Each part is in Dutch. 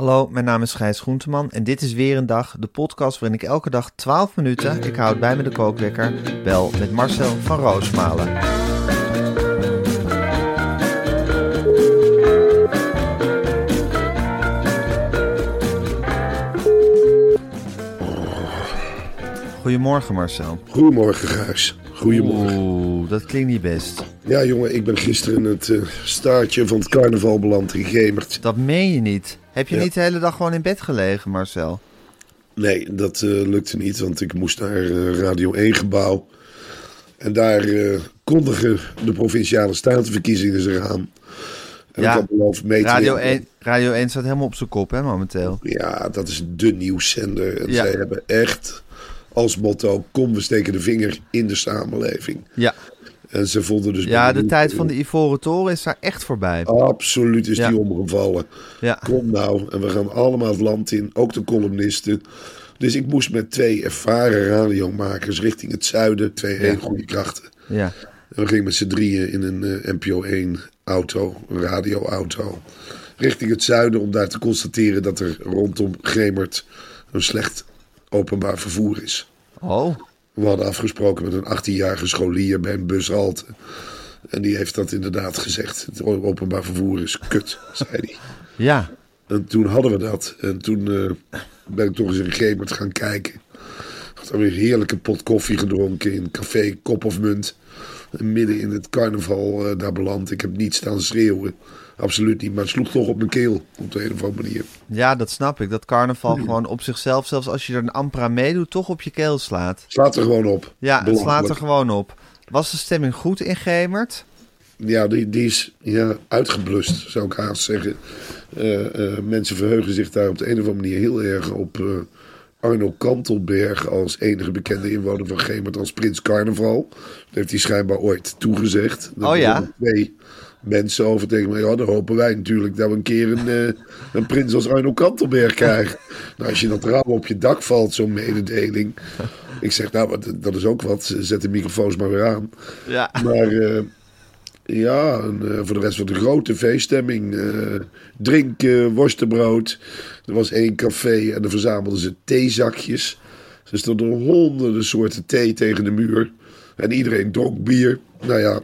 Hallo, mijn naam is Gijs Groenteman en dit is weer een dag, de podcast waarin ik elke dag 12 minuten, ik houd bij me de kookwekker, bel met Marcel van Roosmalen. Goedemorgen Marcel. Goedemorgen, Gijs. Goedemorgen. Oeh, dat klinkt niet best. Ja, jongen, ik ben gisteren in het eh, staartje van het carnaval beland in Gemert. Dat meen je niet. Heb je Ja. niet de hele dag gewoon in bed gelegen, Marcel? Nee, dat eh, lukte niet, want ik moest naar eh, Radio 1-gebouw. En daar eh, kondigen de provinciale statenverkiezingen zich aan. En Ja, ik had beloofd mee te Radio nemen. 1, Radio 1 staat helemaal op zijn kop, hè, momenteel. Ja, dat is de nieuwszender. En Ja. zij hebben echt als motto, kom we steken de vinger in de samenleving. Ja, En ze vonden dus... ja de tijd van de Ivoren Toren is daar echt voorbij. Absoluut is Ja. die omgevallen. Ja. Kom nou, en we gaan allemaal het land in, ook de columnisten. Dus ik moest met twee ervaren radiomakers richting het zuiden, twee hele goede krachten. Ja. En we gingen met z'n drieën in een eh, NPO 1 auto, een radioauto, richting het zuiden om daar te constateren dat er rondom Gemert een slecht openbaar vervoer is. Oh, We hadden afgesproken met een 18-jarige scholier bij een bushalte. En die heeft dat inderdaad gezegd. Het openbaar vervoer is kut, zei hij. ja. En toen hadden we dat. En toen eh, ben ik toch eens in Gemert gaan kijken. Had dan weer een heerlijke pot koffie gedronken in café Kop of Munt. En midden in het carnaval eh, daar beland. Ik heb niet staan schreeuwen. Absoluut niet. Maar het sloeg toch op mijn keel. Op de een of andere manier. Ja, dat snap ik. Dat carnaval gewoon op zichzelf, zelfs als je er een amper aan meedoet, toch op je keel slaat. Slaat er gewoon op. Ja, het slaat er gewoon op. Was de stemming goed in Gemert? Ja, die, die is ja, uitgeblust, zou ik haast zeggen. Eh, eh, mensen verheugen zich daar op de een of andere manier heel erg op eh, Arno Kantelberg als enige bekende inwoner van Gemert als Prins Carnaval. Dat heeft hij schijnbaar ooit toegezegd. Daar Oh ja? Twee mensen over tegen mij. Ja, dan hopen wij natuurlijk dat we een keer een, eh, een prins als Arno Kantelberg krijgen. nou, als je dat raam op je dak valt, zo'n mededeling. Ik zeg, nou, wat, dat is ook wat. Zet de microfoons maar weer aan. Ja. Maar eh, ja, en, eh, voor de rest van de grote feeststemming. drinken, worstenbrood. Er was één café en dan verzamelden ze theezakjes. Er stonden honderden soorten thee tegen de muur. En iedereen dronk bier. Nou ja,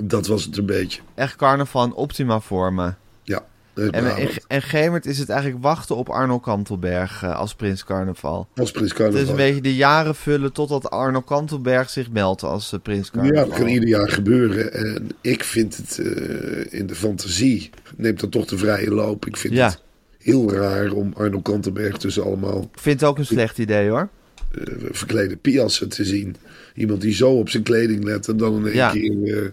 dat was het een beetje. Echt carnaval in optima forma. Ja. En, en, Brabant. en Gemert is het eigenlijk wachten op Arno Kantelberg eh, als prins carnaval. Als Prins Het is Carnaval. een beetje de jaren vullen totdat Arno Kantelberg zich meldt als eh, prins Ja, carnaval. dat kan ieder jaar gebeuren. En ik vind het eh, in de fantasie, neemt dat toch de vrije loop. Ik vind Ja. het heel raar om Arno Kantenberg tussen allemaal Ik vind het ook een slecht idee hoor. eh, verklede piassen te zien. Iemand die zo op zijn kleding let en dan in één Ja. keer... eh,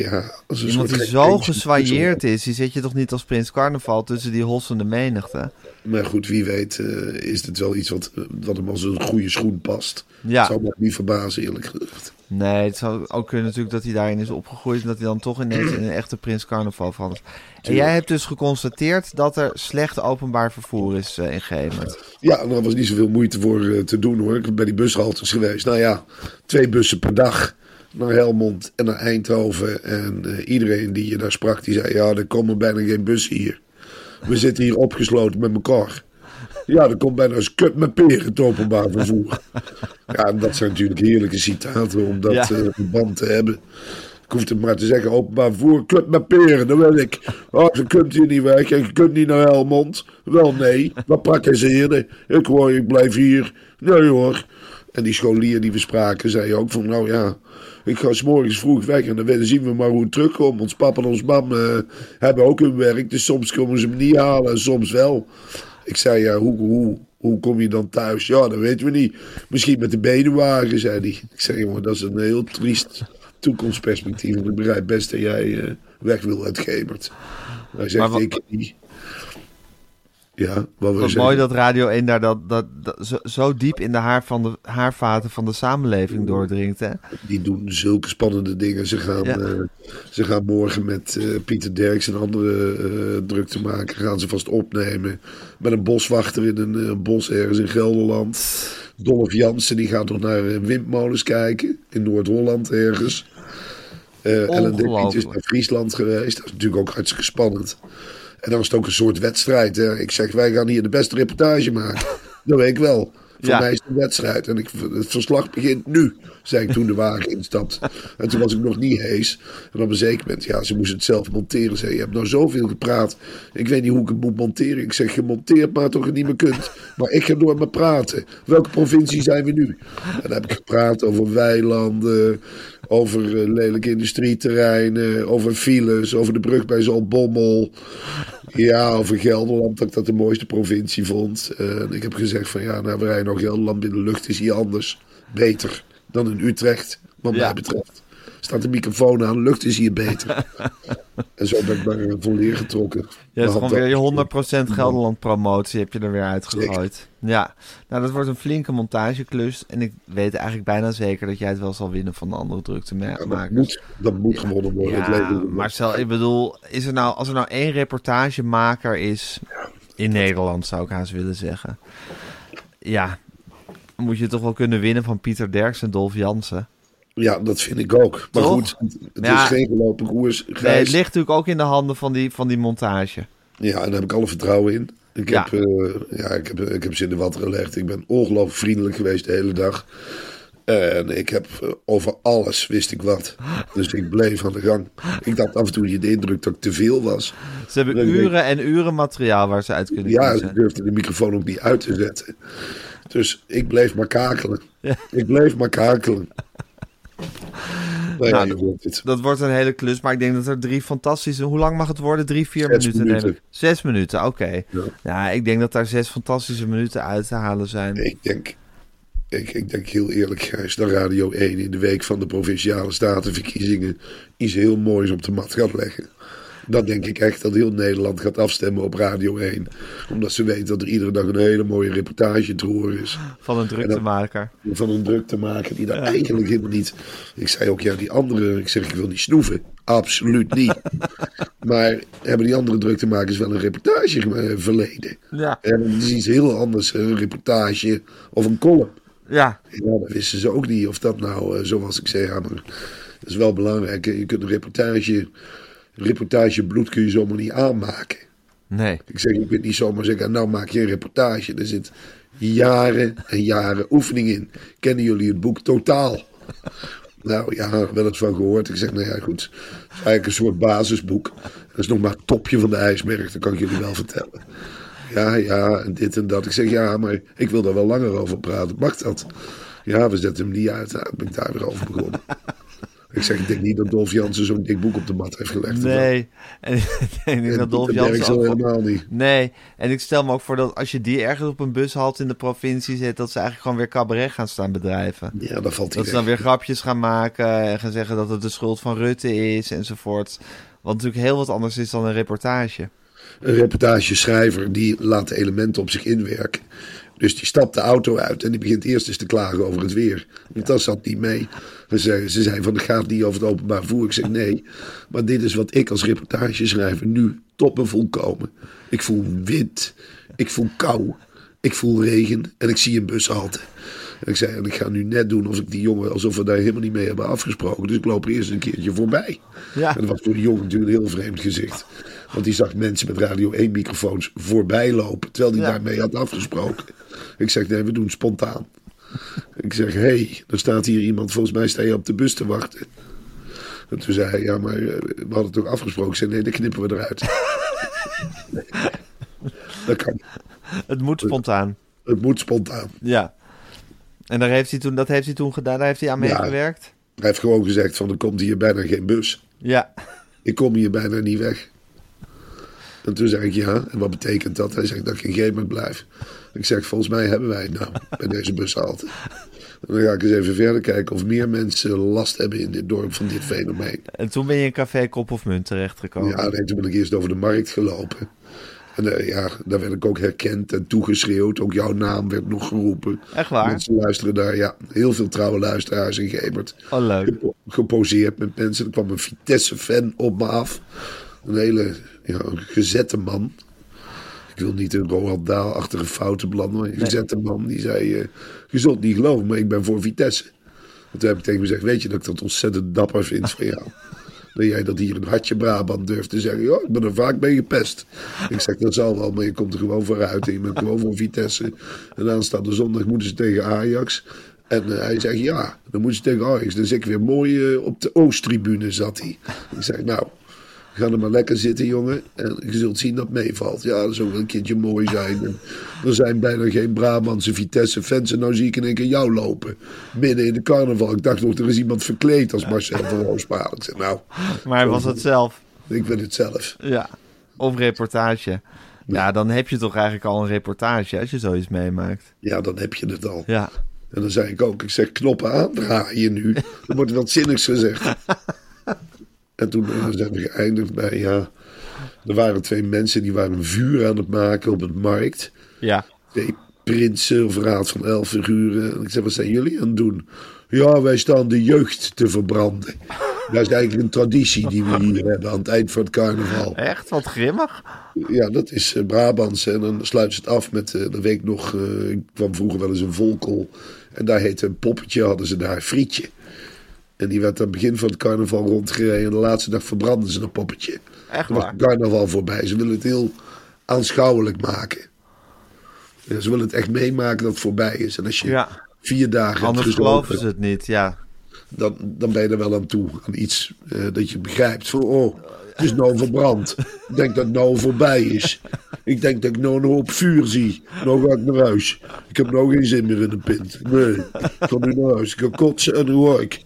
ja, als Iemand die zo geswailleerd is, die zet je toch niet als prins carnaval tussen die hossende menigte? Maar goed, wie weet eh, is het wel iets wat, wat hem als een goede schoen past. Ja. Zou me niet verbazen, eerlijk gezegd. Nee, het zou ook kunnen natuurlijk dat hij daarin is opgegroeid en dat hij dan toch ineens in een echte prins carnaval verandert. En jij hebt dus geconstateerd dat er slecht openbaar vervoer is eh, in Gemert. Ja, en er was niet zoveel moeite voor eh, te doen hoor. Ik ben bij die bushaltes geweest. Nou ja, twee bussen per dag naar Helmond en naar Eindhoven. En eh, iedereen die je daar sprak, die zei... Ja, er komen bijna geen bussen hier. We zitten hier opgesloten met elkaar. Ja, er komt bijna eens kut met peren het openbaar vervoer. Ja, en dat zijn natuurlijk heerlijke citaten om dat Ja. eh, verband te hebben. Ik hoef het maar te zeggen, openbaar vervoer, club met peren, dat wil ik. Oh, ze kunt hier niet weg en je kunt niet naar Helmond. Wel nee, wat pakken ze hier? Ik hoor, ik blijf hier. Nee hoor. En die scholier die we spraken, zei ook van, nou ja, ik ga s morgens vroeg weg en dan zien we maar hoe het terugkomt. Ons papa en ons mam eh, hebben ook hun werk, dus soms komen ze me niet halen en soms wel. Ik zei, ja, hoe, hoe, hoe kom je dan thuis? Ja, dat weten we niet. Misschien met de benenwagen, zei hij. Ik zei, jongen, dat is een heel triest toekomstperspectief. Ik begrijp best dat jij eh, weg wil uit. Hij zegt, Maar wat- ik niet. Ja, wat mooi dat Radio 1 daar dat, dat, dat zo, zo diep in de, haar van de haarvaten van de samenleving doordringt. Hè? Die doen zulke spannende dingen. Ze gaan, Ja. eh, ze gaan morgen met eh, Pieter Derks en andere eh druk te maken. Gaan ze vast opnemen. Met een boswachter in een bos ergens in Gelderland. Dolph Jansen die gaat nog naar windmolens kijken. In Noord-Holland ergens. Ellen Dekkert is naar Friesland geweest. Dat is natuurlijk ook hartstikke spannend. En dan is het ook een soort wedstrijd. Hè. Ik zeg, wij gaan hier de beste reportage maken. Dat weet ik wel. Voor mij is een wedstrijd. En ik, het verslag begint nu, zei ik toen de wagen instapt. En toen was ik nog niet hees. En op een zeker moment, ja, ze moest het zelf monteren. Zei, je hebt nou zoveel gepraat. Ik weet niet hoe ik het moet monteren. Ik zeg, gemonteerd maar toch niet meer kunt. Maar ik ga door met praten. Welke provincie zijn we nu? En dan heb ik gepraat over weilanden, over eh, lelijke industrieterreinen, over files, over de brug bij Zaltbommel. Ja, over Gelderland, dat ik dat de mooiste provincie vond. En ik heb gezegd van ja, nou, we Gelderland binnen de lucht is hier anders. Beter dan in Utrecht, wat mij Ja. betreft. Staat de microfoon aan, lucht is hier beter. en zo ben ik maar eh, voor leer getrokken. Is Maar gewoon weer je dat- 100% Gelderland promotie heb je er weer uitgegooid. Ja, nou dat wordt een flinke montageklus. En ik weet eigenlijk bijna zeker dat jij het wel zal winnen van de andere drukte Ja, dat, moet, dat moet gewonnen worden. Ja, maar stel, ik bedoel, is er nou, als er nou één reportagemaker is in Nederland, zou ik haast willen zeggen. Ja, moet je toch wel kunnen winnen van Pieter Derks en Dolf Jansen. Ja, dat vind ik ook. Maar Toch? goed, het Ja. is geen gelopen koers. Nee, het ligt natuurlijk ook in de handen van die, van die montage. Ja, en daar heb ik alle vertrouwen in. Ik, Ja. heb, eh, ja, ik, heb, ik heb ze in de watten gelegd. Ik ben ongelooflijk vriendelijk geweest de hele dag. En ik heb eh, over alles wist ik wat. Dus ik bleef aan de gang. Ik had af en toe de indruk dat ik te veel was. Ze hebben uren en uren materiaal waar ze uit kunnen Ja, kiezen. ik durfde de microfoon ook niet uit te zetten. Dus ik bleef maar kakelen. Ja. Ik bleef maar kakelen. Nou Nou. Dat wordt een hele klus, maar ik denk dat er drie fantastische... Hoe lang mag het worden? Drie, vier Zes minuten? Zes minuten, oké. Ja. Ja, ik denk dat daar zes fantastische minuten uit te halen zijn. Ik denk, ik, ik denk heel eerlijk, Gijs, dat Radio 1 in de week van de provinciale statenverkiezingen iets heel moois op de mat gaat leggen. Dat denk ik echt dat heel Nederland gaat afstemmen op Radio 1. Omdat ze weten dat er iedere dag een hele mooie reportage te horen is. Van een druktemaker. Van een druk te maken die daar eigenlijk helemaal niet. Ik zei ook, ja, die andere, ik zeg, ik wil niet snoeven. Absoluut niet. maar hebben die andere druktemakers wel een reportage eh, verleden? Ja. En het is iets heel anders, een reportage of een column. Ja, Ja, dat wisten ze ook niet of dat nou eh, zo was. Ik zei, ja, maar dat is wel belangrijk. Je kunt een reportage, reportage bloed kun je zomaar niet aanmaken. nee. Ik zeg, je kunt niet zomaar zeggen, nou maak je een reportage. Er zit jaren en jaren oefening in. Kennen jullie het boek Totaal? Nou ja, wel eens van gehoord. Ik zeg, nou ja, goed. Het is eigenlijk een soort basisboek. Dat is nog maar het topje van de ijsberg, dat kan ik jullie wel vertellen. Ja, ja, en dit en dat. Ik zeg, ja, maar ik wil daar wel langer over praten. Mag dat? Ja, we zetten hem niet uit. Nou, ben ik daar weer over begonnen. Ik zeg, ik denk niet dat Dolf Jansen zo'n dik boek op de mat heeft gelegd. Nee. En ik denk dat Dolf Jansen ook... helemaal niet. Nee, en ik stel me ook voor dat als je die ergens op een bushalte in de provincie zet... dat ze eigenlijk gewoon weer cabaret gaan staan bedrijven. Ja, dan valt Dat ze dan weer grapjes gaan maken en gaan zeggen dat het de schuld van Rutte is enzovoort. Wat natuurlijk heel wat anders is dan een reportage. Een reportageschrijver die laat de elementen op zich inwerken. Dus die stapt de auto uit en die begint eerst eens te klagen over het weer. Want dat zat niet mee. Ze ze zeiden van het gaat niet over het openbaar vervoer. Ik zeg nee, maar dit is wat ik als reportageschrijver nu tot me voel komen. Ik voel wind, ik voel kou, ik voel regen en ik zie een bushalte. En ik zei, en ik ga nu net doen of ik die jongen, alsof we daar helemaal niet mee hebben afgesproken. Dus ik loop er eerst een keertje voorbij. Ja. En dat was voor die jongen natuurlijk een heel vreemd gezicht. Want die zag mensen met Radio 1 microfoons voorbij lopen, terwijl hij Ja. daarmee had afgesproken. Ik zeg, nee, we doen spontaan. Ik zeg, hé, hey, er staat hier iemand, volgens mij sta je op de bus te wachten. En toen zei hij, ja, maar eh, we hadden toch afgesproken. Ik zei, nee, dat knippen we eruit. dat kan. Het moet spontaan. Het moet spontaan. Ja. En daar heeft hij toen, dat heeft hij toen gedaan, daar heeft hij aan meegewerkt? Hij heeft gewoon gezegd van, er komt hier bijna geen bus. Ja. Ik kom hier bijna niet weg. En toen zei ik, ja, en wat betekent dat? Hij zegt dat ik in Gemert blijf. Ik zeg, volgens mij hebben wij het nou, bij deze bushalte. En dan ga ik eens even verder kijken of meer mensen last hebben in dit dorp van dit fenomeen. En toen ben je in café Kop of Munt terechtgekomen. Ja, nee, toen ben ik eerst over de markt gelopen. En eh, ja, daar werd ik ook herkend en toegeschreeuwd. Ook jouw naam werd nog geroepen. Echt waar? Mensen luisteren daar, ja. Heel veel trouwe luisteraars in Gemert. Oh, leuk. Gepo- geposeerd met mensen. Er kwam een Vitesse-fan op me af. Een hele ja, een gezette man. Ik wil niet een Roald Dahl-achtige fouten belanden. Maar een gezette man die zei... eh, je zult niet geloven, maar ik ben voor Vitesse. En toen heb ik tegen hem gezegd... Weet je dat ik dat ontzettend dapper vind van jou? Dat jij dat hier in Hartje Brabant durft te zeggen. Ja, ik ben er vaak mee gepest. Ik zeg, dat zal wel, maar je komt er gewoon vooruit. En je bent gewoon voor Vitesse. En aanstaande zondag moeten ze tegen Ajax. En eh, hij zegt, ja, dan moeten ze tegen Ajax. Dan zit ik weer mooi eh, op de Oosttribune, zat hij. Ik zeg, nou, ga er maar lekker zitten, jongen. En je zult zien dat het meevalt. Ja, dat zou wel een keertje mooi zijn. En er zijn bijna geen Brabantse Vitesse-fans. En nou zie ik in één keer jou lopen. Midden in de carnaval. Ik dacht nog, er is iemand verkleed als Marcel van. Ik zeg, nou, Maar hij was het zelf. ik ben het zelf. Ja. Of reportage. Ja, dan heb je toch eigenlijk al een reportage als je zoiets meemaakt. Ja, dan heb je het al. Ja. En dan zei ik ook, ik zeg knoppen aandraaien nu. Er wordt wat zinnigs gezegd. En toen zijn we geëindigd bij, ja... Er waren twee mensen die waren een vuur aan het maken op het markt. Ja. Twee prinsen of raad van elf figuren. En ik zei, wat zijn jullie aan het doen? Ja, wij staan de jeugd te verbranden. Dat is eigenlijk een traditie die we hier hebben aan het eind van het carnaval. Echt? Wat grimmig. Ja, dat is eh, Brabants. En dan sluiten ze het af met, eh dat weet ik nog, eh, ik kwam vroeger wel eens een volkel. En daar heette een poppetje, hadden ze daar, Frietje. En die werd aan het begin van het carnaval rondgereden. En de laatste dag verbrandden ze dat poppetje. Echt Dan waar. het carnaval voorbij. Ze willen het heel aanschouwelijk maken. Ja, ze willen het echt meemaken dat het voorbij is. En als je Ja. vier dagen Anders hebt geloven gezopen, ze het niet. Ja. dan, dan ben je er wel aan toe. Aan iets eh, dat je begrijpt. Van, oh, het is nou verbrand. Ik denk dat het nou voorbij is. Ik denk dat ik nou een hoop vuur zie. Nou ga ik naar huis. Ik heb nou geen zin meer in een pint. Nee, ik ga nu naar huis. Ik ga kotsen en hoor ik.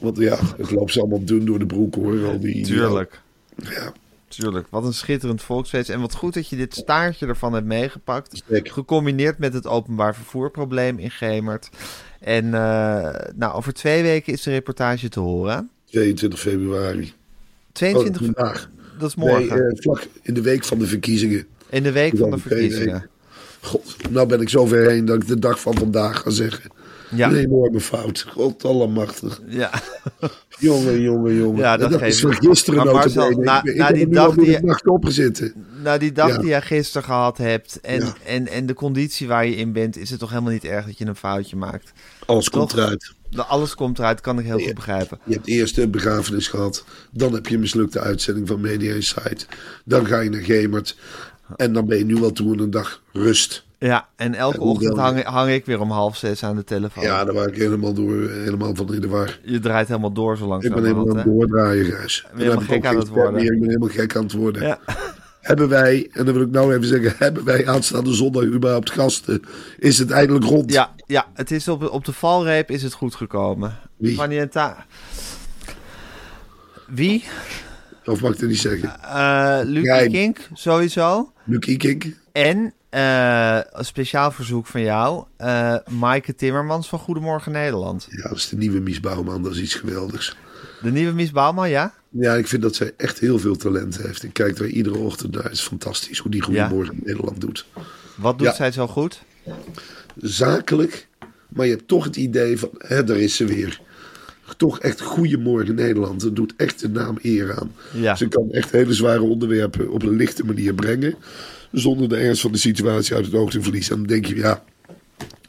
Want ja, het loopt ze allemaal dun door de broek hoor. Al die, Tuurlijk. Ja, Tuurlijk. Wat een schitterend volksfeest. En wat goed dat je dit staartje ervan hebt meegepakt. Zeker. Gecombineerd met het openbaar vervoerprobleem in Gemert. En eh, nou, over twee weken is de reportage te horen. 22 februari. 22, Oh, vandaag. dat is morgen. Nee, eh, vlak in de week van de verkiezingen. in de week van de verkiezingen. God, nou ben ik zover heen dat ik de dag van vandaag ga zeggen. Ja. Een enorme fout. God allemachtig. Ja. Jongen, jongen, jongen. Ja, dat geeft is van gisteren Maar Marcel, na- Ik, na die dag die- nacht gezeten. Nou, die dag Ja. die jij gisteren gehad hebt en, Ja. en, en de conditie waar je in bent, is het toch helemaal niet erg dat je een foutje maakt. Alles komt eruit. Alles komt eruit, kan ik heel goed begrijpen. Je hebt eerst een begrafenis gehad. Dan heb je een mislukte uitzending van Media Insight. Dan ga je naar Gemert. En dan ben je nu wel toe aan een dag rust. Ja, en elke ochtend hang, hang ik weer om half zes aan de telefoon. Ja, daar was ik helemaal, door, helemaal van in de war. Je draait helemaal door zo Ik ben helemaal aan het doordraaien, Gijs. En dan helemaal ik gek aan het worden. Ik ben helemaal gek aan het worden. Ja. Hebben wij, en dan wil ik nou even zeggen, hebben wij aanstaande zondag überhaupt gasten? Is het eindelijk rond? Ja, ja, het is op, op de valreep is het goed gekomen. Wie? Fanny en Ta- Wie? Of mag ik het niet zeggen? Eh Lucie Jij. Kink, sowieso. Luc Ikink? En eh, een speciaal verzoek van jou, eh Maaike Timmermans van Goedemorgen Nederland. Ja, dat is de nieuwe Mies Bouwman. Dat is iets geweldigs. De nieuwe Mies Bouwman, ja? Ja, ik vind dat zij echt heel veel talent heeft. Ik kijk er iedere ochtend naar. Het is fantastisch hoe die Goedemorgen Nederland doet. Wat doet Ja. zij zo goed? Zakelijk, maar je hebt toch het idee van, hè, daar is ze weer. Toch echt Goedemorgen Nederland. Dat doet echt de naam eer aan. Ja. Ze kan echt hele zware onderwerpen op een lichte manier brengen. Zonder de ernst van de situatie uit het oog te verliezen. En dan denk je, ja,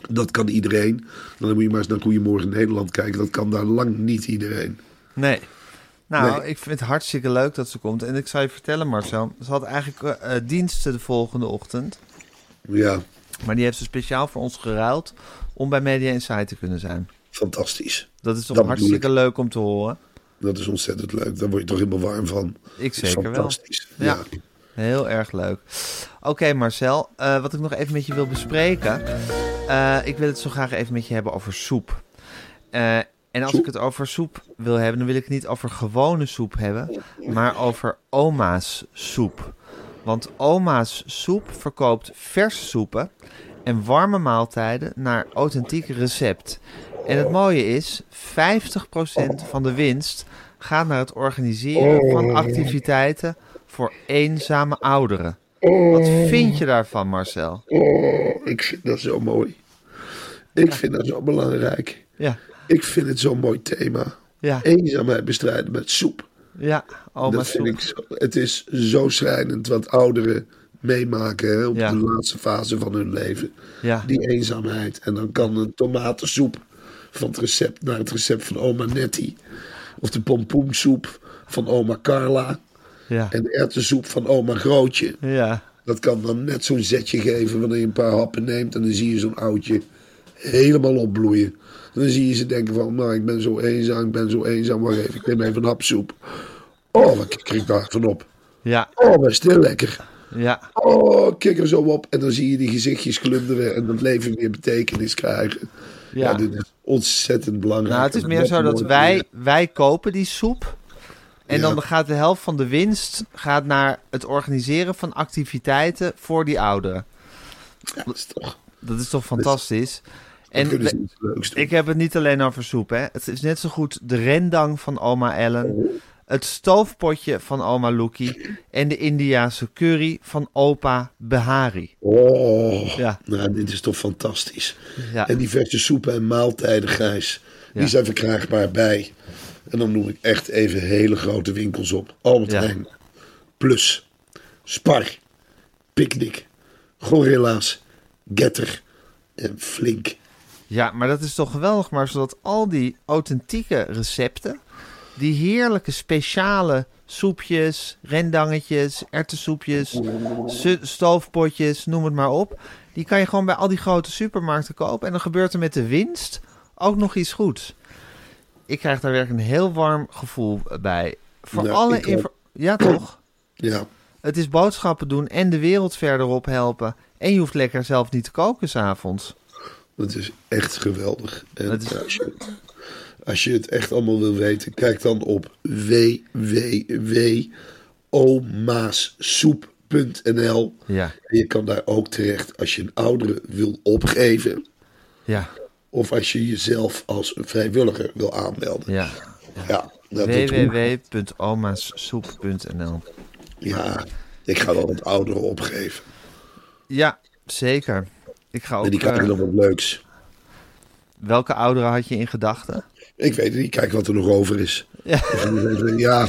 dat kan iedereen. Dan moet je maar eens naar Goedemorgen Nederland kijken. Dat kan daar lang niet iedereen. Nee. Nou, Nee. ik vind het hartstikke leuk dat ze komt. En ik zal je vertellen, Marcel. Ze had eigenlijk eh, eh, diensten de volgende ochtend. Ja, Maar die heeft ze speciaal voor ons geruild om bij Media Insight te kunnen zijn. fantastisch. Dat is toch Dat hartstikke leuk om te horen. Dat is ontzettend leuk. Daar word je toch helemaal warm van. Ik zeker wel. fantastisch. Ja. Ja. Heel erg leuk. Oké Marcel, eh, wat ik nog even met je wil bespreken. eh, ik wil het zo graag even met je hebben over soep. Eh, en als ik het over soep wil hebben, dan wil ik het niet over gewone soep hebben, maar over oma's soep. Want oma's soep verkoopt verse soepen en warme maaltijden naar authentiek recept. En het mooie is, 50% van de winst gaat naar het organiseren van activiteiten voor eenzame ouderen. Wat vind je daarvan, Marcel? Oh, ik vind dat zo mooi. Ik vind dat zo belangrijk. Ja, Ik vind het zo'n mooi thema. ja, Eenzaamheid bestrijden met soep. ja, oma's dat vind soep. ik zo, het is zo schrijnend wat ouderen meemaken hè, op Ja. de laatste fase van hun leven. Ja, Die eenzaamheid. En dan kan een tomatensoep van het recept naar het recept van oma Nettie. Of de pompoensoep van oma Carla. Ja, En de erwtensoep van oma Grootje. ja, Dat kan dan net zo'n zetje geven wanneer je een paar happen neemt. En dan zie je zo'n oudje helemaal opbloeien. En dan zie je ze denken van, nou ik ben zo eenzaam, ik ben zo eenzaam. Wacht even, ik neem even een hapsoep. Oh, wat kijk ik daar van op. ja, Oh, wat is dit lekker. ja, Oh, kijk er zo op. En dan zie je die gezichtjes glunderen en dat leven weer betekenis krijgen. Ja, ja. dit is ontzettend belangrijk. Nou, het is meer zo dat wij, wij kopen die soep. En dan gaat de helft van de winst gaat naar het organiseren van activiteiten voor die ouderen. Ja, dat is toch... Dat is toch fantastisch? En we- ik heb het niet alleen over soep, hè. Het is net zo goed de rendang van oma Ellen, het stoofpotje van oma Loekie en de Indiase curry van opa Behari. Oh, Ja. nou, dit is toch fantastisch. Ja. En diverse soepen en maaltijden, Gijs, die Ja. zijn verkrijgbaar bij. En dan noem ik echt even hele grote winkels op. Albert Ja. Heijn, Plus, Spar, Picnic, Gorilla's, Getter en Flink. Ja, maar dat is toch geweldig, maar zodat al die authentieke recepten, die heerlijke speciale soepjes, rendangetjes, erwtensoepjes, su- stoofpotjes, noem het maar op, die kan je gewoon bij al die grote supermarkten kopen en dan gebeurt er met de winst ook nog iets goeds. Ik krijg daar werkelijk een heel warm gevoel bij. Voor Ja, alle info- Ja, toch? Ja, Het is boodschappen doen en de wereld verderop helpen. En je hoeft lekker zelf niet te koken s'avonds. dat is echt geweldig. En is- als, je, als je het echt allemaal wil weten, kijk dan op www.omaassoep.nl. Ja, En je kan daar ook terecht als je een oudere wil opgeven. ja, Of als je jezelf als vrijwilliger wil aanmelden. ja. Ja, goed. www.omaassoep.nl ja, ik ga wel wat ouderen opgeven. Ja, zeker. Ik ga ook... En die krijgen eh, nog wat leuks. welke ouderen had je in gedachten? Ik weet het niet, kijk wat er nog over is. Ja. Ja,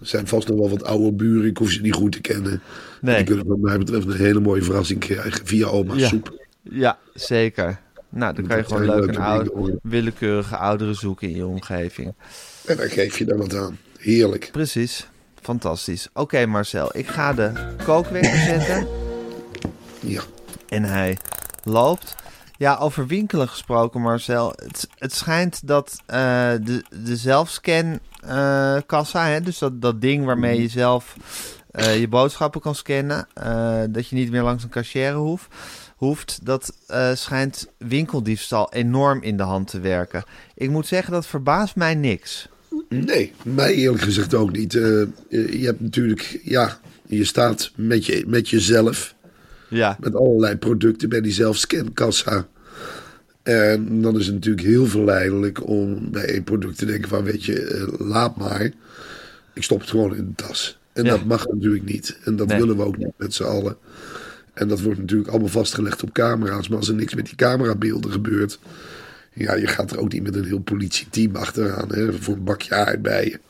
er zijn vast nog wel wat oude buren. Ik hoef ze niet goed te kennen. Nee. Die kunnen wat mij betreft een hele mooie verrassing krijgen via oma's Ja. soep. Ja, zeker. Nou, dan kan je gewoon leuk een oude, willekeurige ouderen zoeken in je omgeving. En dan geef je daar wat aan. Heerlijk. Precies. Fantastisch. Oké Marcel, ik ga de kookwekker zetten. Ja. En hij loopt. Ja, over winkelen gesproken, Marcel. Het, het schijnt dat eh, de, de zelfscan eh, kassa, hè, dus dat, dat ding waarmee je zelf eh, je boodschappen kan scannen, dat je niet meer langs een cashier hoeft, hoeft dat eh, schijnt winkeldiefstal enorm in de hand te werken. Ik moet zeggen, dat verbaast mij niks. Nee, mij eerlijk gezegd ook niet. Eh, je hebt natuurlijk, ja, je staat met, je, met jezelf, Ja, met allerlei producten bij die zelfscankassa. En dan is het natuurlijk heel verleidelijk om bij één product te denken van, weet je, eh, laat maar. Ik stop het gewoon in de tas. En Ja. dat mag natuurlijk niet. En dat Nee. willen we ook niet met z'n allen. En dat wordt natuurlijk allemaal vastgelegd op camera's. Maar als er niks met die camerabeelden gebeurt... Ja, je gaat er ook niet met een heel politieteam achteraan hè, voor een bakje aardbeien.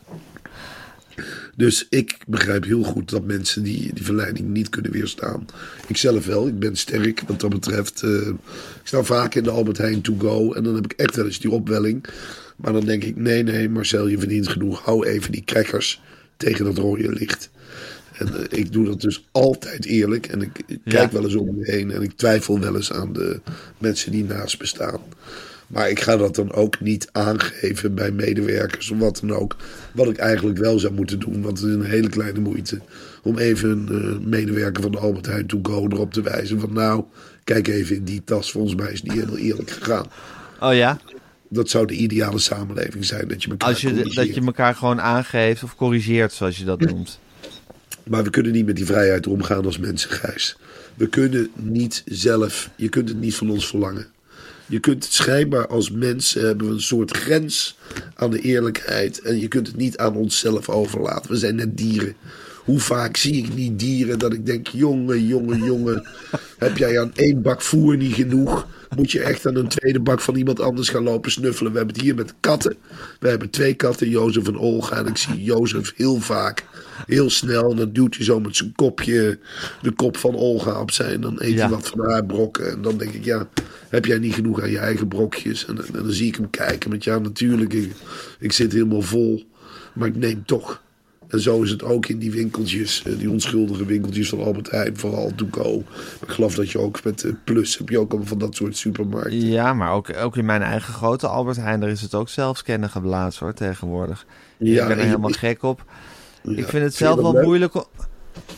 Dus ik begrijp heel goed dat mensen die, die verleiding niet kunnen weerstaan. Ik zelf wel, ik ben sterk wat dat betreft. eh, ik sta vaak in de Albert Heijn to go en dan heb ik echt wel eens die opwelling. Maar dan denk ik, nee, nee, Marcel, je verdient genoeg. Hou even die crackers tegen dat rode licht. En eh, ik doe dat dus altijd eerlijk. En ik, ik Ja. kijk wel eens om me heen en ik twijfel wel eens aan de mensen die naast me staan. Maar ik ga dat dan ook niet aangeven bij medewerkers of wat dan ook. Wat ik eigenlijk wel zou moeten doen, want het is een hele kleine moeite. Om even een eh, medewerker van de Albert Heijn to go erop te wijzen van nou, kijk even in die tas. Volgens mij is die helemaal eerlijk gegaan. Oh ja? Dat zou de ideale samenleving zijn, dat je elkaar Als je, dat je elkaar gewoon aangeeft of corrigeert, zoals je dat noemt. Maar we kunnen niet met die vrijheid omgaan als mensen, Gijs. We kunnen niet zelf, je kunt het niet van ons verlangen. Je kunt het schijnbaar als mensen hebben we een soort grens aan de eerlijkheid. En je kunt het niet aan onszelf overlaten. We zijn net dieren. Hoe vaak zie ik niet dieren dat ik denk: jongen, jongen, jongen. Heb jij aan één bak voer niet genoeg? Moet je echt aan een tweede bak van iemand anders gaan lopen snuffelen? We hebben het hier met katten. We hebben twee katten, Jozef en Olga. En ik zie Jozef heel vaak, heel snel. En dan duwt hij zo met zijn kopje de kop van Olga opzij. En dan eet Ja. hij wat van haar brokken. En dan denk ik: ja, heb jij niet genoeg aan je eigen brokjes? En, en dan zie ik hem kijken. Want ja, natuurlijk, ik, ik zit helemaal vol. Maar ik neem toch. En zo is het ook in die winkeltjes, eh, die onschuldige winkeltjes van Albert Heijn, vooral. Maar ik geloof dat je ook met eh, Plus heb je ook allemaal van dat soort supermarkten. Ja, maar ook, ook in mijn eigen grote Albert Heijn, daar is het ook zelfscannen geblazen hoor, tegenwoordig. Ja, ik ben er je- helemaal gek op. Ja. Ik vind het zelf wel leuk? moeilijk. o-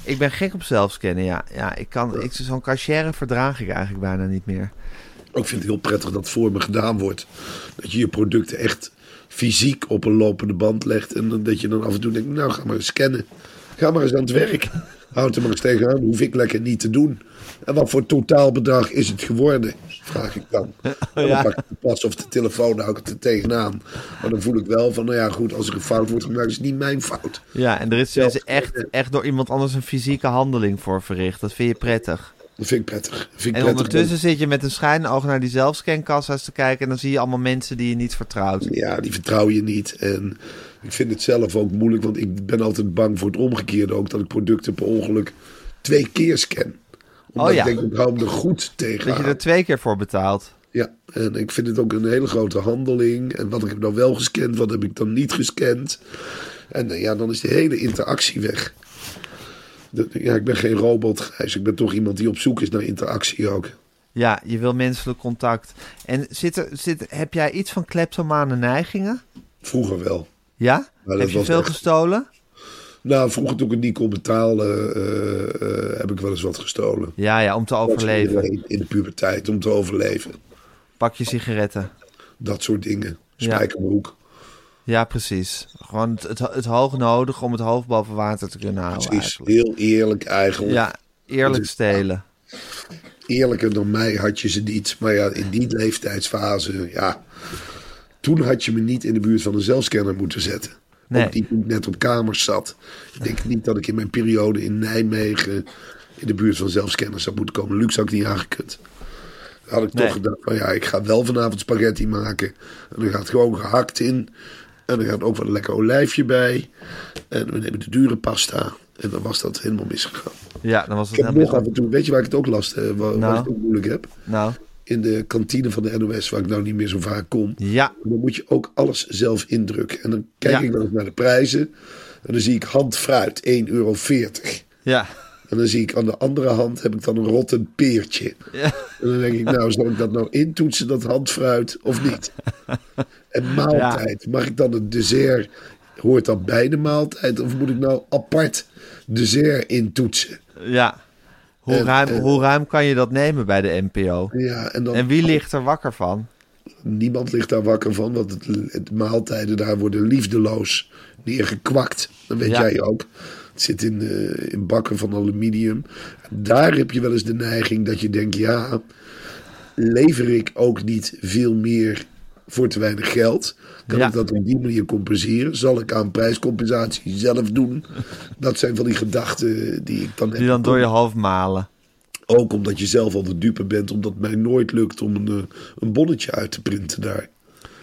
Ik ben gek op zelfscannen, ja. ja ik kan, ik, zo'n cashier verdraag ik eigenlijk bijna niet meer. Ik vind het heel prettig dat voor me gedaan wordt. Dat je je producten echt fysiek op een lopende band legt. En dat je dan af en toe denkt, nou ga maar eens scannen. Ga maar eens aan het werk. Houd er maar eens tegenaan. Hoef ik lekker niet te doen. En wat voor totaalbedrag is het geworden? Vraag ik dan. En dan pak ik de pas of de telefoon, hou ik het er tegenaan. Maar dan voel ik wel van, nou ja goed, als er een fout wordt gemaakt, is het niet mijn fout. Ja, en er is, is echt, echt door iemand anders een fysieke handeling voor verricht. Dat vind je prettig. Dat vind ik prettig. Dat vind ik En prettig. ondertussen zit je met een schijnoog naar die zelfscankassa's te kijken... en dan zie je allemaal mensen die je niet vertrouwt. Ja, die vertrouw je niet. En ik vind het zelf ook moeilijk, want ik ben altijd bang voor het omgekeerde ook. Dat ik producten per ongeluk twee keer scan. Omdat Oh ja. ik denk, ik hou hem er goed tegen. Dat je er twee keer voor betaalt. Ja, en ik vind het ook een hele grote handeling. En wat heb ik nou wel gescand, wat heb ik dan niet gescand? En eh, ja, dan is de hele interactie weg. Ja, ik ben geen robot, Gijs. Ik ben toch iemand die op zoek is naar interactie ook. Ja, je wil menselijk contact. En zit er, zit, heb jij iets van kleptomane neigingen? Vroeger wel. Ja? heb je veel echt- gestolen? Nou, vroeger toen ik het niet kon betalen, eh, eh, heb ik wel eens wat gestolen. Ja, ja, om te overleven. In, de puberteit, om te overleven. Pak je sigaretten. Dat soort dingen. Spijkerbroek. Ja, precies. Gewoon het, het, het hoog nodig om het hoofd boven water te kunnen houden Precies. eigenlijk. Heel eerlijk eigenlijk. Ja, eerlijk stelen. Eerlijker dan mij had je ze niet. Maar ja, in die leeftijdsfase, ja. Toen had je me niet in de buurt van een zelfscanner moeten zetten. Nee. Ook die net op kamers zat. Ik denk niet dat ik in mijn periode in Nijmegen in de buurt van zelfscanners zou moeten komen. Luxe had ik niet aangekund. Dan had ik Nee. toch gedacht van ja, ik ga wel vanavond spaghetti maken. En dan gaat gewoon gehakt in. En er gaat ook wel een lekker olijfje bij. En we nemen de dure pasta. En dan was dat helemaal misgegaan. Ja, dan was Ik het heb nog af helemaal... en toe, weet je waar ik het ook last heb, waar, waar Nou. ik het ook moeilijk heb? Nou, In de kantine van de NOS, waar ik nou niet meer zo vaak kom. ja. Dan moet je ook alles zelf indrukken. En dan kijk Ja. ik wel eens naar de prijzen. En dan zie ik handfruit, 1,40 euro. Ja. En dan zie ik aan de andere hand heb ik dan een rottend peertje. Ja. En dan denk ik, nou, zal ik dat nou intoetsen, dat handfruit, of niet? En maaltijd, mag ik dan het dessert, hoort dat bij de maaltijd? Of moet ik nou apart dessert intoetsen? ja. Hoe, En, ruim, eh, hoe ruim kan je dat nemen bij de NPO? Ja, en dan En wie ligt er wakker van? Niemand ligt daar wakker van, want het, het maaltijden daar worden liefdeloos neergekwakt. Dat weet Ja. jij ook. Het zit in, eh, in bakken van aluminium. Daar heb je wel eens de neiging dat je denkt, ja, lever ik ook niet veel meer voor te weinig geld? Kan Ja. ik dat op die manier compenseren? Zal ik aan prijscompensatie zelf doen? Dat zijn van die gedachten die ik dan heb. Die dan door je hoofd malen. Ook omdat je zelf al de dupe bent, omdat het mij nooit lukt om een, eh, een bonnetje uit te printen daar.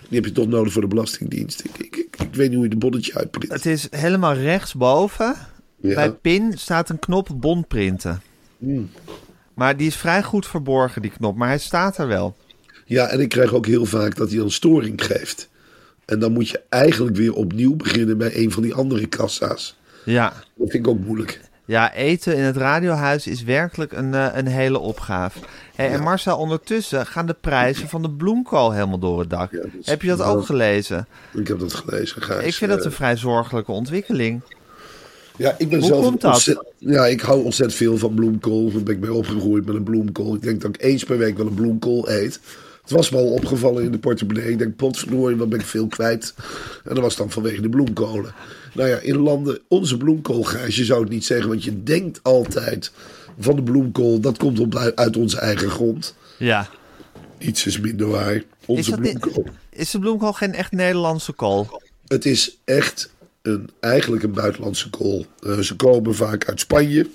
Die heb je toch nodig voor de Belastingdienst. Ik, ik, ik, ik weet niet hoe je de bonnetje uitprint. Het is helemaal rechtsboven. Ja. Bij PIN staat een knop bondprinten. Hmm. Maar die is vrij goed verborgen, die knop. Maar hij staat er wel. Ja, en ik krijg ook heel vaak dat hij dan storing geeft. En dan moet je eigenlijk weer opnieuw beginnen bij een van die andere kassa's. Ja. Dat vind ik ook moeilijk. Ja, eten in het radiohuis is werkelijk een, eh, een hele opgave. Hey, En Marcel, ondertussen gaan de prijzen van de bloemkool helemaal door het dak. Ja, Heb je dat ook gelezen? Ik heb dat gelezen, Gijs. Ik vind dat Eh, een vrij zorgelijke ontwikkeling. Ja, ik ben Hoe zelf komt dat? ontzett- ja, ik hou ontzettend veel van bloemkool. Daar ben ik mee opgegroeid met een bloemkool. Ik denk dat ik eens per week wel een bloemkool eet. Het was me al opgevallen in de portemonnee. Ik denk, potverdorie, wat ben ik veel kwijt. En dat was dan vanwege de bloemkolen. Nou ja, in landen, onze bloemkool, Gijs, je zou het niet zeggen. Want je denkt altijd van de bloemkool, dat komt op, uit onze eigen grond. Ja. Iets is minder waar. Is, Onze niet, bloemkool. is de bloemkool geen echt Nederlandse kool? Het is echt een, eigenlijk een buitenlandse kool. Eh, ze komen vaak uit Spanje,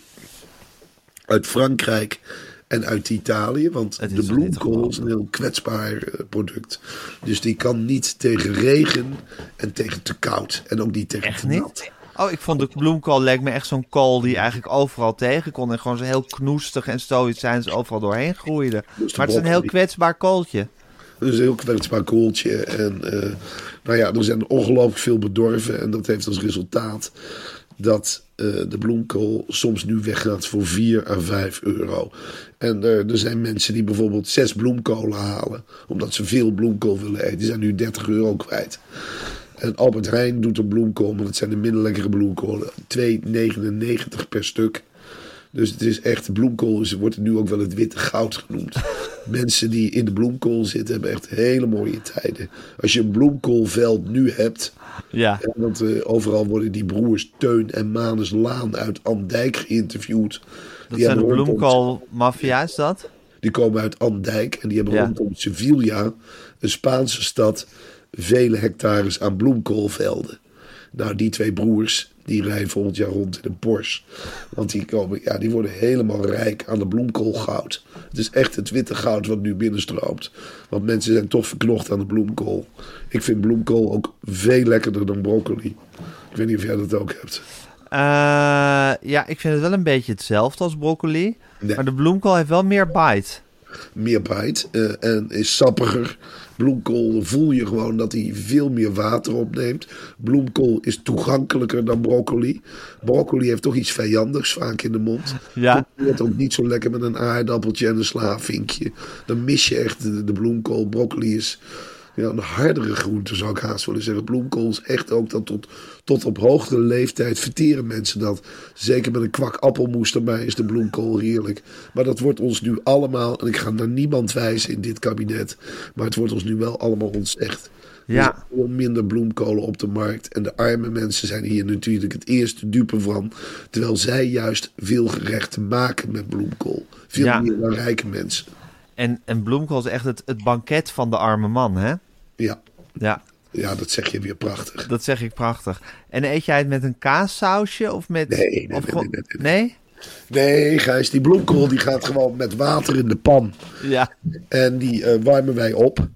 uit Frankrijk en uit Italië. Want Het de bloemkool is een heel kwetsbaar eh, product. Dus die kan niet tegen regen en tegen te koud. En ook niet tegen Echt te niet? nat. Oh, ik vond de bloemkool lijkt me echt zo'n kool die eigenlijk overal tegen kon. En gewoon zo heel knoestig en stoïcijns overal doorheen groeide. Maar het is een heel kwetsbaar kooltje. Een heel kwetsbaar kooltje. En eh, nou ja, er zijn ongelooflijk veel bedorven. En dat heeft als resultaat dat eh, de bloemkool soms nu weggaat voor 4 à 5 euro. En eh, er zijn mensen die bijvoorbeeld zes bloemkolen halen. Omdat ze veel bloemkool willen eten. Die zijn nu 30 euro kwijt. En Albert Heijn doet een bloemkool, maar dat zijn de minder lekkere bloemkolen. 2,99 per stuk. Dus het is echt, bloemkool is, wordt nu ook wel het witte goud genoemd. Mensen die in de bloemkool zitten hebben echt hele mooie tijden. Als je een bloemkoolveld nu hebt, Ja. want eh, overal worden die broers Teun en Manus Laan uit Andijk geïnterviewd. Dat Die zijn de bloemkoolmafia, is dat? die komen uit Andijk en die hebben Ja. rondom Sevilla, een Spaanse stad, vele hectares aan bloemkoolvelden. Nou, die twee broers, die rijden volgend jaar rond in een Porsche. Want die, komen, ja, die worden helemaal rijk aan de bloemkoolgoud. Het is echt het witte goud wat nu binnenstroomt. Want mensen zijn toch verknocht aan de bloemkool. Ik vind bloemkool ook veel lekkerder dan broccoli. Ik weet niet of jij dat ook hebt. Eh, ja, ik vind het wel een beetje hetzelfde als broccoli. Nee. Maar de bloemkool heeft wel meer bite. meer bite eh, en is sappiger. Bloemkool voel je gewoon dat hij veel meer water opneemt. Bloemkool is toegankelijker dan broccoli. Broccoli heeft toch iets vijandigs vaak in de mond. Ja. Het ook niet zo lekker met een aardappeltje en een slavinkje. Dan mis je echt de, de bloemkool. Broccoli is ja, een hardere groente, zou ik haast willen zeggen. Bloemkool is echt ook dat tot, tot op hogere leeftijd verteren mensen dat. Zeker met een kwak appelmoes erbij is de bloemkool heerlijk. Maar dat wordt ons nu allemaal, en ik ga naar niemand wijzen in dit kabinet, maar het wordt ons nu wel allemaal ontzegd. Er Ja. zijn veel minder bloemkolen op de markt. En de arme mensen zijn hier natuurlijk het eerste dupe van. Terwijl zij juist veel gerechten maken met bloemkool. Veel Ja. meer dan rijke mensen. En, en bloemkool is echt het, het banket van de arme man, hè? Ja. Ja, ja, dat zeg je weer prachtig. dat zeg ik prachtig. En eet jij het met een kaassausje of met... Nee, nee, of nee, nee, nee, nee? Nee, Gijs, die bloemkool die gaat gewoon met water in de pan. Ja. En die eh, warmen wij op.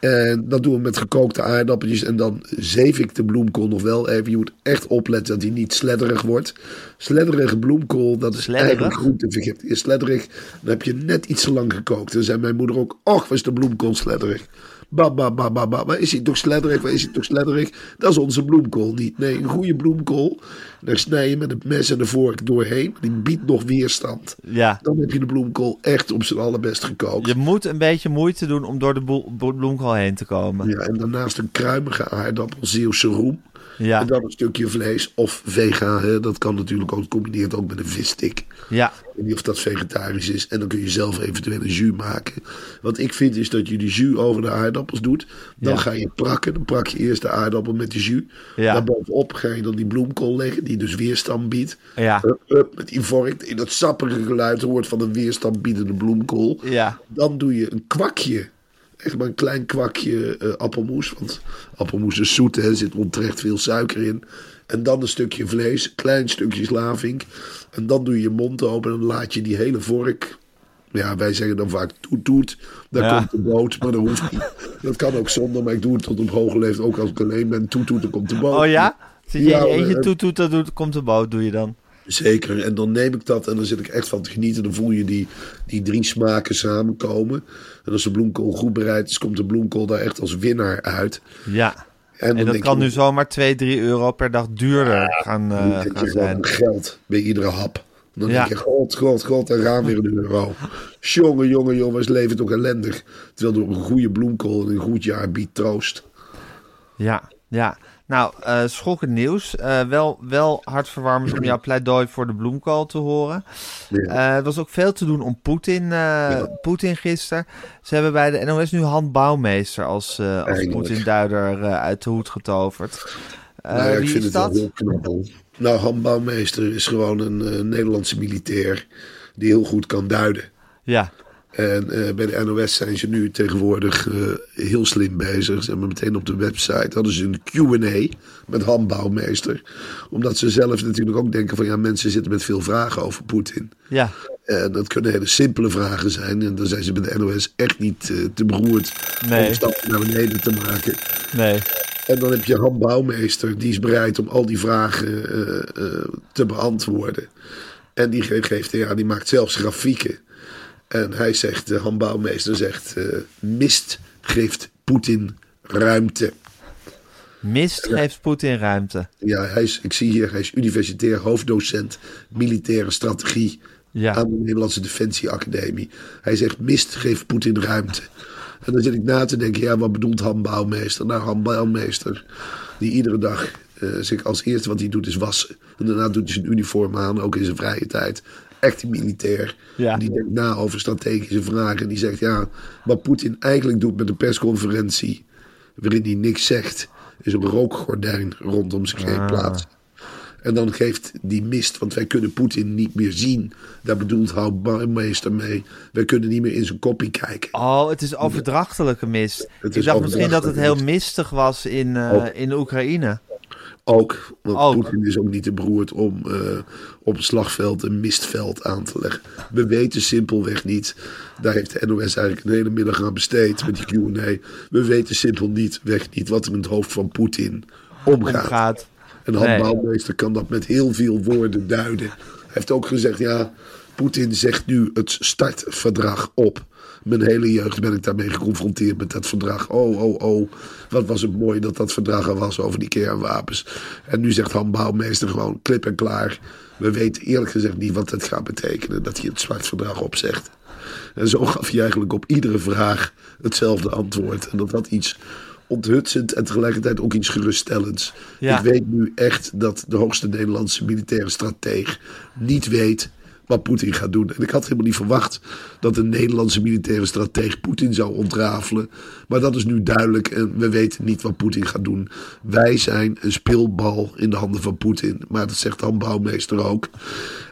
En dat doen we met gekookte aardappeltjes. En dan zeef ik de bloemkool nog wel even. Je moet echt opletten dat hij niet sledderig wordt. Sledderige bloemkool, dat is Sledderig? eigenlijk groentevergiftiging. Is sledderig, dan heb je net iets te lang gekookt. Dan zei mijn moeder ook, och, was de bloemkool sledderig. Ba, ba, ba, ba, ba. Waar is hij toch sledderig? Waar is hij toch sledderig? Dat is onze bloemkool niet. Nee, een goede bloemkool. Daar snij je met het mes en de vork doorheen. Die biedt nog weerstand. Ja. Dan heb je de bloemkool echt op zijn allerbest gekookt. Je moet een beetje moeite doen om door de bloemkool heen te komen. Ja, en daarnaast een kruimige aardappel, Zeeuwse roem. Ja. En dan een stukje vlees of vega. Hè. Dat kan natuurlijk ook gecombineerd ook met een visstick. Ja. Ik weet niet of dat vegetarisch is. En dan kun je zelf eventueel een jus maken. Wat ik vind is dat je die jus over de aardappels doet. Dan Ja. ga je prakken. Dan prak je eerst de aardappel met de jus. Ja. Daarbovenop ga je dan die bloemkool leggen. Die dus weerstand biedt. Ja. Hup, hup, met die vork. In dat sappige geluid hoort van een weerstand biedende bloemkool. Ja. Dan doe je een kwakje. Echt maar een klein kwakje eh, appelmoes. Want appelmoes is zoet, hè, er zit onterecht veel suiker in. En dan een stukje vlees, klein stukje slavink. En dan doe je je mond open en dan laat je die hele vork. Ja, wij zeggen dan vaak toet toet. Daar Ja. komt de boot, maar dat hoeft niet. Dat kan ook zonder, maar ik doe het tot op hoge leeftijd. Ook als ik alleen ben, toet toet, dan komt de boot. Oh ja? Zit je Ja, in eentje eh, toet, toet, doet, komt de boot, doe je dan? Zeker, en dan neem ik dat en dan zit ik echt van te genieten. Dan voel je die, die drie smaken samenkomen. En als de bloemkool goed bereid is, komt de bloemkool daar echt als winnaar uit. Ja. En dat kan je, nu zomaar 2, 3 euro per dag duurder gaan, dan denk gaan je gewoon zijn. geld bij iedere hap. Dan Ja. denk je, god, god, god, en gaan weer een euro. Jongen, jongen, jongens, leven toch ellendig. Terwijl door een goede bloemkool en een goed jaar biedt troost. Ja, ja. Nou, eh schokkend nieuws. Eh, wel, wel hartverwarmend om jouw pleidooi voor de bloemkool te horen. Eh, er was ook veel te doen om Poetin, Poetin gisteren. Ze hebben bij de NOS nu Han Bouwmeester als, als. Poetin-duider uit de hoed getoverd. Nou ik vind het dat? wel heel knap. Nou, Han Bouwmeester is gewoon een Nederlandse militair die heel goed kan duiden. Ja, En eh, bij de NOS zijn ze nu tegenwoordig eh, heel slim bezig. Ze hebben meteen op de website hadden ze een Q&A met Han Bouwmeester. Omdat ze zelf natuurlijk ook denken van ja, mensen zitten met veel vragen over Poetin. ja. En dat kunnen hele simpele vragen zijn. En dan zijn ze bij de NOS echt niet eh, te beroerd Nee. om een stapje naar beneden te maken. Nee. En dan heb je Han Bouwmeester, die is bereid om al die vragen te beantwoorden. En die ge- geeft, ja, die maakt zelfs grafieken. En hij zegt, de Han Bouwmeester zegt, eh, mist geeft Poetin ruimte. Mist geeft Poetin ruimte. Ja, hij is, ik zie hier, hij is universitair hoofddocent militaire strategie Ja. aan de Nederlandse Defensieacademie. Hij zegt, mist geeft Poetin ruimte. En dan zit ik na te denken, ja, wat bedoelt Han Bouwmeester? Nou, Han Bouwmeester, die iedere dag eh, zich als eerste wat hij doet is wassen. En daarna doet hij zijn uniform aan, ook in zijn vrije tijd. Echt een militair. Ja. Die denkt na over strategische vragen. En die zegt, ja, wat Poetin eigenlijk doet met een persconferentie... waarin hij niks zegt, is een rookgordijn rondom zich heen plaatsen. En dan geeft die mist, want wij kunnen Poetin niet meer zien. Daar bedoelt Houtmeester mee. Wij kunnen niet meer in zijn koppie kijken. Oh, het is overdrachtelijke mist. Het Ik dacht misschien dat het heel mistig was in, eh, in Oekraïne. Ook, want. Poetin is ook niet te beroerd om eh, op het slagveld een mistveld aan te leggen. We weten simpelweg niet. Daar heeft de NOS eigenlijk een hele middag aan besteed met die Q&A. We weten simpel niet, weg niet wat er in het hoofd van Poetin omgaat. Omgaat. En Han Nee. Bouwmeester kan dat met heel veel woorden duiden. Hij heeft ook gezegd, ja, Poetin zegt nu het startverdrag op. Mijn hele jeugd ben ik daarmee geconfronteerd met dat verdrag. Oh, oh, oh, wat was het mooi dat dat verdrag er was over die kernwapens. En nu zegt Han Bouwmeester gewoon klip en klaar. We weten eerlijk gezegd niet wat dat gaat betekenen, dat hij het startverdrag opzegt. En zo gaf hij eigenlijk op iedere vraag hetzelfde antwoord. En dat had iets onthutsend en tegelijkertijd ook iets geruststellends. Ja. Ik weet nu echt dat de hoogste Nederlandse militaire strateeg niet weet wat Poetin gaat doen. En ik had helemaal niet verwacht dat een Nederlandse militaire strateeg Poetin zou ontrafelen. Maar dat is nu duidelijk en we weten niet wat Poetin gaat doen. Wij zijn een speelbal in de handen van Poetin. Maar dat zegt Han Bouwmeester ook.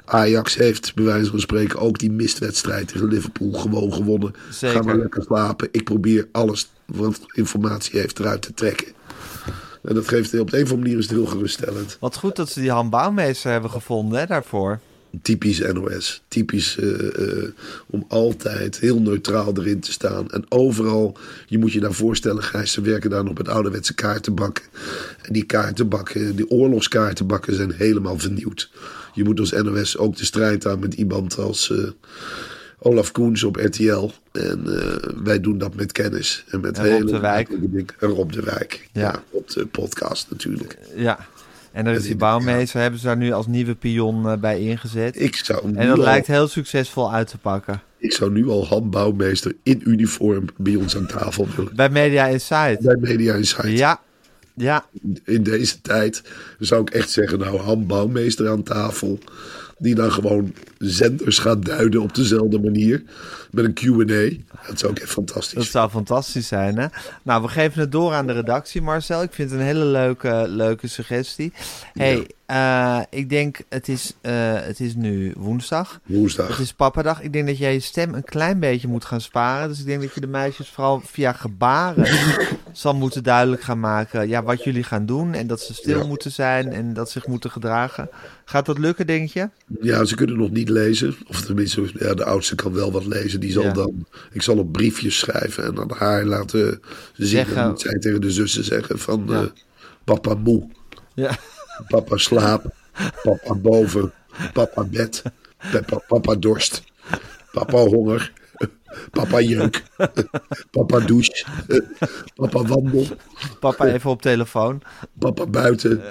Ajax heeft bij wijze van spreken ook die mistwedstrijd tegen Liverpool gewoon gewonnen. Zeker. Ga maar lekker slapen. Ik probeer alles wat informatie heeft eruit te trekken. En dat geeft op de een of andere manier is het heel geruststellend. Wat goed dat ze die Han Bouwmeester hebben gevonden hè, daarvoor. Typisch NOS. Typisch eh, eh, om altijd heel neutraal erin te staan. En overal, je moet je daar voorstellen, Gijs, ze werken daar nog met ouderwetse kaartenbakken. En die kaartenbakken, die oorlogskaartenbakken zijn helemaal vernieuwd. Je moet als NOS ook de strijd aan met iemand als eh, Olaf Koens op RTL. En wij doen dat met kennis. En met En Rob hele de Wijk. dingen. Rob de Wijk. Ja. Ja. op de podcast natuurlijk. Ja. En daar is die Bouwmeester, hebben ze daar nu als nieuwe pion eh, bij ingezet. Ik zou En dat al- lijkt heel succesvol uit te pakken. Ik zou nu al handbouwmeester in uniform bij ons aan tafel willen. Bij Media Insight. Bij Media Insight. Ja. Ja. In deze tijd zou ik echt zeggen, nou, handbouwmeester aan tafel. Die dan gewoon zenders gaat duiden op dezelfde manier. Met een Q&A. Dat zou ook echt fantastisch. Dat zou fantastisch zijn, hè? Nou, we geven het door aan de redactie, Marcel. Ik vind het een hele leuke, leuke suggestie. hey, eh, ik denk, het is, eh, het is nu woensdag. Woensdag. Het is pappadag. Ik denk dat jij je stem een klein beetje moet gaan sparen. Dus ik denk dat je de meisjes vooral via gebaren zal moeten duidelijk gaan maken... Ja, wat jullie gaan doen en dat ze stil Ja. moeten zijn en dat ze zich moeten gedragen. Gaat dat lukken, denk je? Ja, ze kunnen nog niet lezen. Of tenminste, ja, de oudste kan wel wat lezen. Die zal Ja. dan, ik zal op briefjes schrijven en aan haar laten zien. Zeggen- moet zij tegen de zussen zeggen van Ja. eh, papa moe, Ja. papa slaap, papa boven, papa bed, papa, papa dorst, papa honger. Papa jeuk. Papa douche. Papa wandel. Papa even op telefoon. Papa buiten.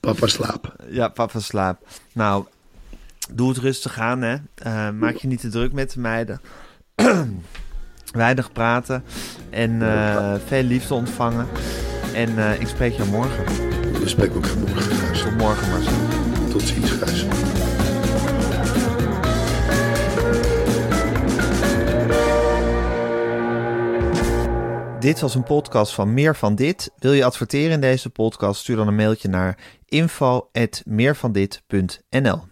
Papa slaap. Ja, papa slaap. Nou, doe het rustig aan, hè. Eh, maak je niet te druk met de meiden. Weinig praten. En eh, veel liefde ontvangen. En eh, ik spreek je morgen. We spreken elkaar morgen, Gijs. Tot morgen, Marcel. Tot ziens, Gijs. Dit was een podcast van Meer van Dit. Wil je adverteren in deze podcast? Stuur dan een mailtje naar info@meervandit.nl.